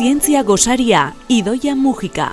Zientzia gosaria, Idoia Mujika.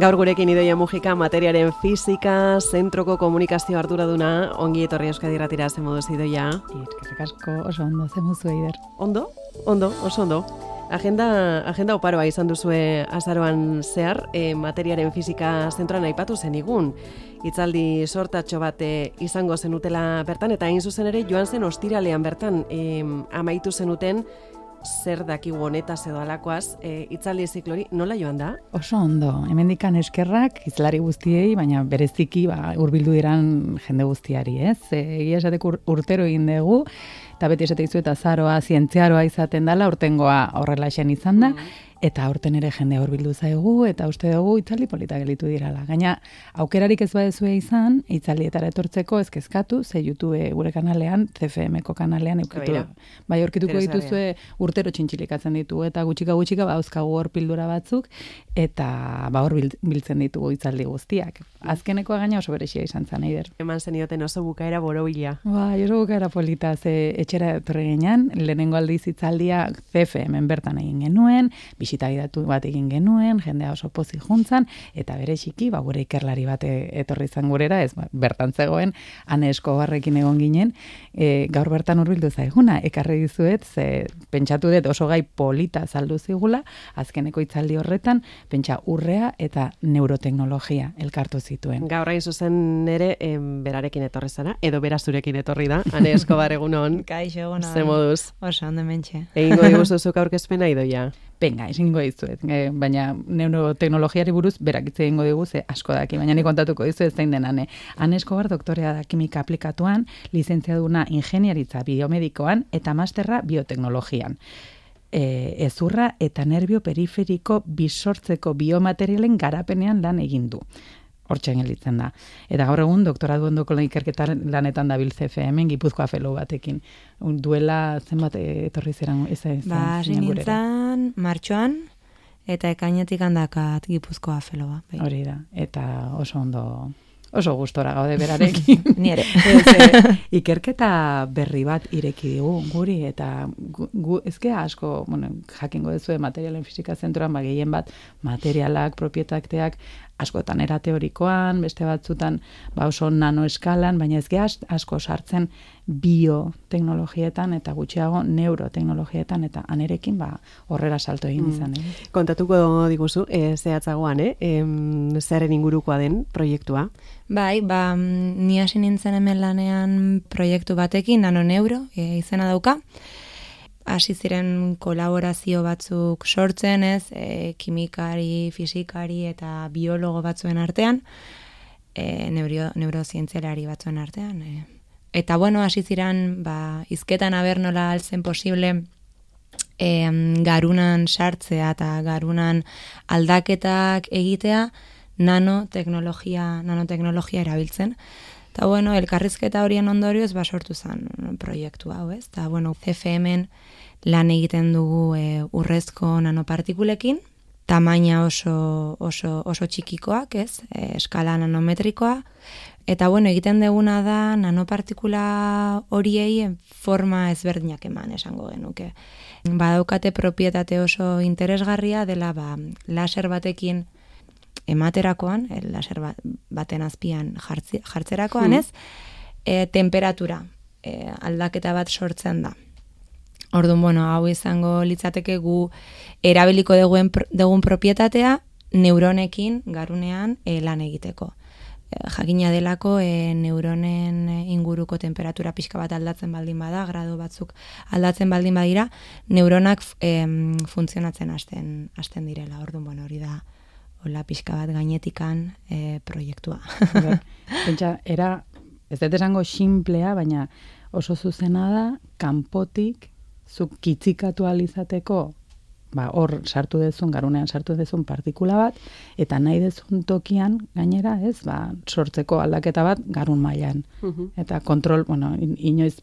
Gaur gurekin idoia mugika materiaren fizika, zentroko komunikazio arduraduna, ongi etorri euskadi ratira zen moduz idoia. Eskerrik asko oso ondo zemuzu eider. Ondo, ondo, oso ondo. Agenda, agenda oparoa izan duzue azaroan zehar, e, materiaren fizika zentroan aipatu zen igun. Itzaldi sortatxo bate izango zenutela bertan, eta hain zuzen ere joan zen ostiralean bertan e, amaitu zenuten zer dakigu honetaz edo alakoaz, e, itzaldi ziklori, nola joan da? Oso ondo, hemendikan eskerrak izlari guztiei, baina bereziki ba, urbildu diran jende guztiari, ez? E, egia esateko urtero egin dugu, eta beti esate izu eta zaroa, zientziaroa izaten dela, urtengoa horrela izan da, mm. Eta aurten ere jende hurbildu zaigu eta uste dugu itzaldi polita gelitu dirala. Gaina aukerarik ez badezue izan, itzaldietara etortzeko ez kezkatu, ze YouTube gure kanalean, CFMko kanalean eukitu. Bai, aurkituko dituzue urtero txintxilikatzen ditu eta gutxika gutxika ba euskagu hor pildura batzuk eta ba hor biltzen ditugu itzaldi guztiak. Azkenekoa gaina oso berexia izan zen eider. Eman zenioten oso bukaera borobila. Ba, oso bukaera polita ze etxera etorri ginean, lehenengo aldiz itzaldia CFM bertan egin genuen, bisita datu bat egin genuen, jendea oso pozi juntzan, eta bere txiki, ba, gure ikerlari bat etorri izan gurera, ez ba, bertan zegoen, ane barrekin egon ginen, e, gaur bertan urbildu zaiguna, ekarri dizuet, ze pentsatu dut oso gai polita saldu zigula, azkeneko itzaldi horretan, pentsa urrea eta neuroteknologia elkartu zituen. Gaur hain zuzen ere, em, berarekin etorri zara, edo bera zurekin etorri da, ane eskobar egunon. Kaixo, egunon. Ze moduz. Oso, ondo mentxe. Egingo diguzuzuk aurkezpena idoia. Venga, esingo dizuet, e, baina neuroteknologiari buruz berak hitz egingo digu ze asko daki, baina ni kontatuko dizuet zein den ane. Eskobar doktorea da kimika aplikatuan, lizentziaduna ingeniaritza biomedikoan eta masterra bioteknologian. E, ezurra eta nervio periferiko bisortzeko biomaterialen garapenean lan egin du hortxe gelitzen da. Eta gaur egun doktoratu ondoko ikerketa lanetan dabil CFM Gipuzkoa felo batekin. Duela zenbat etorri zeran ez ez Ba, nintzen martxoan eta ekainetik handakat Gipuzkoa feloa. Bai. Hori da. Eta oso ondo oso gustora gaude berarekin. Ni ere. Eh, ikerketa berri bat ireki digu guri eta gu, gu ezke asko, bueno, jakingo duzu materialen fisika zentroan ba gehien bat materialak, propietakteak askotan era teorikoan, beste batzutan ba oso nano eskalan, baina ez asko sartzen bioteknologietan eta gutxiago neuroteknologietan eta anerekin ba horrera salto egin mm. izan. Eh? Kontatuko diguzu, e, zehatzagoan, eh? E, zerren ingurukoa den proiektua? Bai, ba, ni hasi nintzen hemen lanean proiektu batekin, nano neuro, e, izena dauka, hasi ziren kolaborazio batzuk sortzen, ez, e, kimikari, fizikari eta biologo batzuen artean, e, neuro, neurozientzialari batzuen artean. E. Eta bueno, hasi ziren, ba, izketan aber nola altzen posible e, garunan sartzea eta garunan aldaketak egitea, nanoteknologia, nanoteknologia erabiltzen. Eta bueno, elkarrizketa horien ondorioz ba sortu zen proiektu hau, ez? Eta bueno, CFM-en lan egiten dugu e, urrezko nanopartikulekin, tamaina oso, oso, oso txikikoak, ez? E, eskala nanometrikoa. Eta bueno, egiten duguna da nanopartikula horiei forma ezberdinak eman esango genuke. Badaukate propietate oso interesgarria dela ba, laser batekin ematerakoan, laser ba, baten azpian jartzerakoan, hmm. ez? E, temperatura e, aldaketa bat sortzen da. Orduan, bueno, hau izango litzateke gu erabiliko dugun, dugun propietatea neuronekin garunean e, lan egiteko. E, jakina delako e, neuronen inguruko temperatura pixka bat aldatzen baldin bada, grado batzuk aldatzen baldin badira, neuronak e, funtzionatzen hasten hasten direla. Orduan, bueno, hori da hola pixka bat gainetikan e, proiektua. Bai. Pentsa, era, ez dut esango simplea, baina oso zuzena da, kanpotik, zuk kitzikatu alizateko, ba, hor sartu dezun, garunean sartu dezun partikula bat, eta nahi dezun tokian, gainera, ez, ba, sortzeko aldaketa bat garun mailan. Eta kontrol, bueno, inoiz,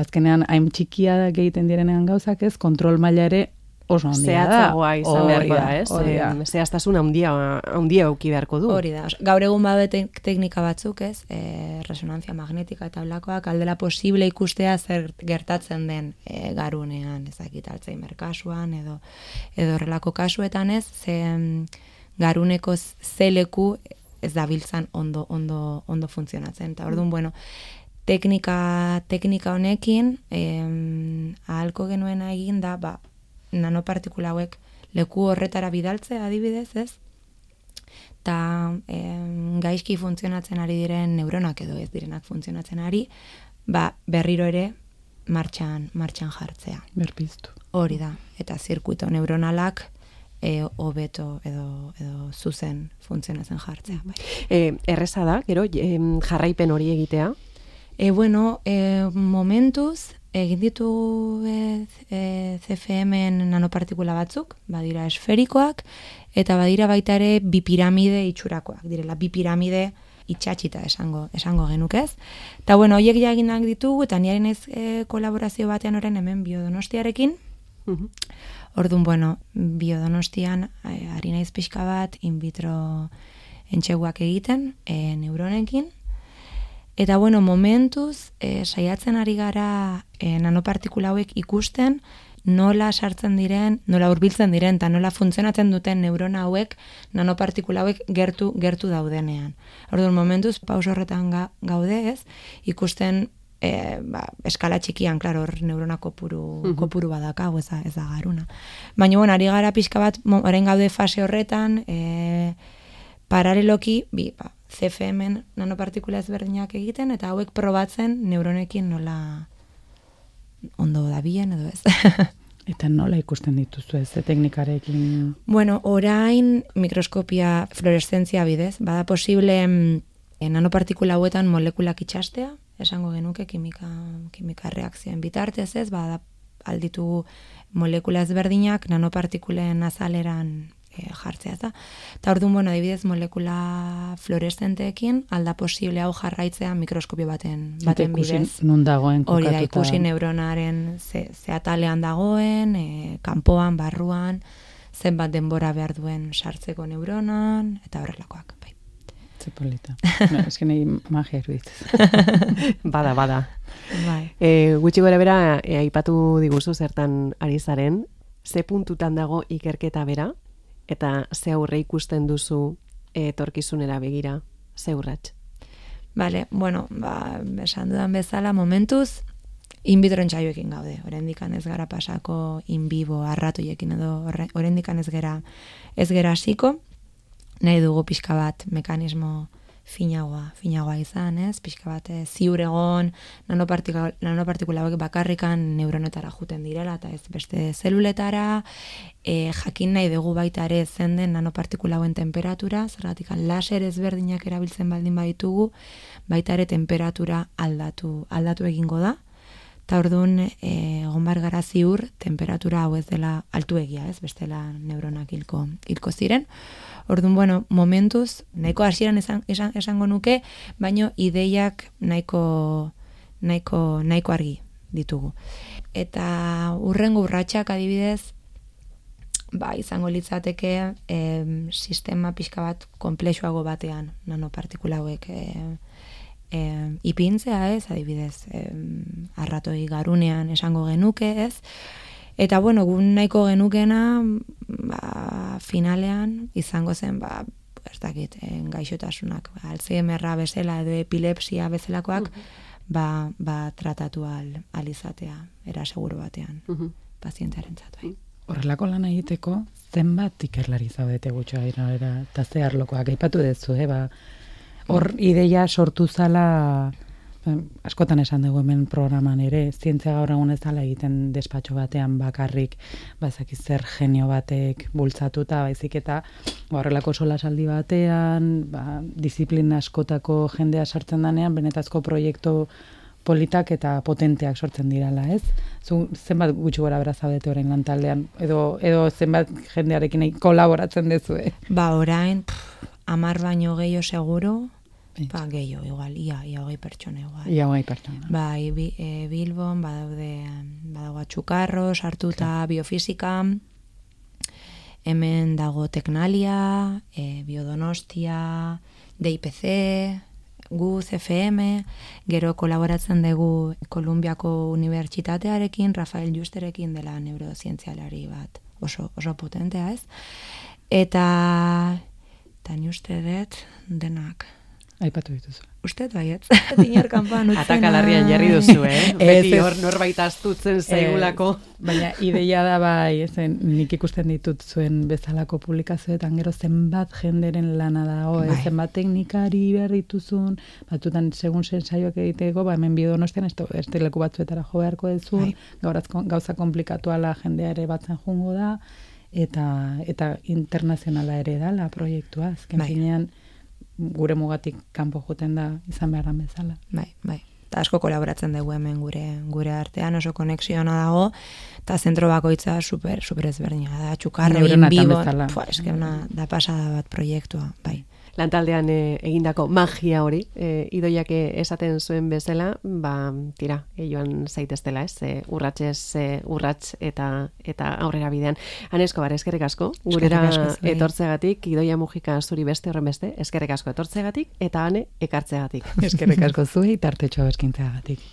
azkenean, hain txikia egiten direnean gauzak ez, kontrol maila ere oso handia da. Zehatzagoa izan Hori beharko da, ez? hori da. Zehaztasun handia, handia auki beharko du. Hori da, gaur egun bade tek- teknika batzuk, ez? E, resonantzia magnetika eta olakoak aldela posible ikustea zer gertatzen den e, garunean, ezakit Alzheimer kasuan edo edo horrelako kasuetan, ez? Ze garuneko zeleku ez dabiltzan ondo ondo ondo funtzionatzen. Eta orduan, bueno, teknika teknika honekin em, ahalko genuena egin da, ba, nanopartikula hauek leku horretara bidaltzea adibidez, ez? eta em, gaizki funtzionatzen ari diren neuronak edo ez direnak funtzionatzen ari, ba, berriro ere martxan, martxan jartzea. Berpiztu. Hori da, eta zirkuito neuronalak e, hobeto edo, edo zuzen funtzionatzen jartzea. Bai. E, erreza da, gero, em, jarraipen hori egitea. E, bueno, e, momentuz, egin ditu e, e, CFM-en nanopartikula batzuk, badira esferikoak, eta badira baita ere bi piramide itxurakoak, direla bi piramide itxatxita esango, esango genukez. Eta bueno, horiek ja eginak ditugu, eta niari naiz e, kolaborazio batean oren hemen biodonostiarekin, Mhm. Orduan, bueno, biodonostian eh, ari naiz pixka bat in vitro entxeguak egiten e, neuronekin. Eta bueno, momentuz e, saiatzen ari gara e, nanopartikula hauek ikusten nola sartzen diren, nola hurbiltzen diren eta nola funtzionatzen duten neurona hauek nanopartikula hauek gertu gertu daudenean. Orduan momentuz pauso horretan ga, gaude, ez? Ikusten e, ba, eskala txikian, klaro, hor neurona kopuru, kopuru badakau, ez da, ez da garuna. Baina, bueno, ari gara pixka bat, orain gaude fase horretan, e, paraleloki, bi, ba, CFM-en nanopartikula ezberdinak egiten, eta hauek probatzen neuronekin nola ondo dabilen edo ez. Eta nola ikusten dituzu ez, teknikarekin... Bueno, orain mikroskopia fluoreszentzia bidez, bada posible mm, eh, nanopartikula hauetan molekulak itxastea, esango genuke kimika, kimika reakzioen bitartez ez, bada alditu molekula ezberdinak nanopartikulen azaleran e, jartzea eta. Eta orduan, bueno, adibidez, molekula fluoreszenteekin alda posible hau jarraitzea mikroskopio baten, Eta baten ikusi bidez. nun dagoen Hori da, ikusi neuronaren ze, ze atalean dagoen, e, kanpoan, barruan, zenbat denbora behar duen sartzeko neuronan, eta horrelakoak. Bai. Ze polita. no, eske nahi magia. Bada, bada. bai. E, gutxi gora bera, e, aipatu diguzu zertan ari zaren, ze puntutan dago ikerketa bera, eta ze aurre ikusten duzu etorkizunera begira, ze urrats. Bale, bueno, ba, esan dudan bezala, momentuz, in vitro entsaioekin gaude. Orendikan ez gara pasako in vivo arratoiekin edo orendikan ez gera ez gera hasiko. Nahi dugu pixka bat mekanismo finagoa, finagoa izan, ez? Pixka bat eh, ziur egon nanopartikula, nanopartikula bakarrikan neuronetara juten direla eta ez beste zeluletara, e, jakin nahi dugu baita ere zen den nanopartikula temperatura, zergatik laser ezberdinak erabiltzen baldin baditugu, baita ere temperatura aldatu, aldatu egingo da. Eta orduan, e, egon bar gara ziur, temperatura hau ez dela altuegia, ez, bestela neuronak hilko, hilko ziren. Orduan, bueno, momentuz, nahiko hasieran esan, esan, esango nuke, baino ideiak nahiko, nahiko, nahiko argi ditugu. Eta urrengo urratsak adibidez, ba, izango litzateke em, sistema pixka bat komplexuago batean nanopartikula hauek e, e, ipintzea ez, adibidez, em, arratoi garunean esango genuke ez, Eta bueno, gun nahiko genukena ba, finalean izango zen ba, ez dakit, en, gaixotasunak, ba, Alzheimerra bezala edo epilepsia bezalakoak, ba, ba tratatu al, al izatea, era seguro batean, pazientearen bai. Horrelako lan egiteko, zenbat ikerlari zaudete gutxo era eta ze arlokoak aipatu duzu, eh, ba, hor ideia sortu zala askotan esan dugu hemen programan ere, zientzia gaur egun ez dala egiten despatxo batean bakarrik, ba ezakiz zer genio batek bultzatuta, baizik eta ba, horrelako solasaldi batean, ba, disiplina askotako jendea sartzen danean, benetazko proiektu politak eta potenteak sortzen dirala, ez? Zu zenbat gutxi gora bera zaudete orain lantaldean edo edo zenbat jendearekin kolaboratzen dezue. Ba, orain, pff, amar baino gehiago seguro, Bai. ba, gehiago, igual, ia, ia hogei pertsona igual. Ia gai pertsona. Bai, bi, e, Bilbon, badaude, badago atxukarro, sartuta biofisika, hemen dago Teknalia, e, Biodonostia, DIPC, Guz FM, gero kolaboratzen dugu Kolumbiako Unibertsitatearekin, Rafael Justerekin dela neurozientzialari bat oso, oso potentea ez. Eta, eta ni uste dut, denak. Aipatu dituzu. Uste baietz. Dinor kanpan utzena. Atakalarrian jarri duzu, eh? Beti hor norbait astutzen zaigulako. baina ideia da bai, zen nik ikusten ditut zuen bezalako publikazioetan gero zenbat jenderen lana dago, bai. zenbat teknikari berrituzun, batutan segun zen saioak egiteko, ba hemen bidonostean ez, ez leku batzuetara jo beharko dezun, bai. gauza komplikatuala jendea ere batzen jungo da, eta eta internazionala ere da la proiektua, azken bai. finean, gure mugatik kanpo joten da izan behar bezala. Bai, bai. Eta asko kolaboratzen dugu hemen gure gure artean oso konexioa dago eta zentro bakoitza super super ezberdina da. Txukarro in bibo. da pasada bat proiektua, bai lantaldean e, egindako magia hori, e, idoiak esaten zuen bezala, ba, tira, e, joan zaiteztela, ez, e, urratxez, e, urratx eta eta aurrera bidean. Hanesko, bar, eskerrik asko, gurera etortzegatik, idoia mugika zuri beste horren beste, eskerrik asko etortzegatik, eta hane ekartzegatik. eskerrik asko zuei, tartetxoa berkintzeagatik.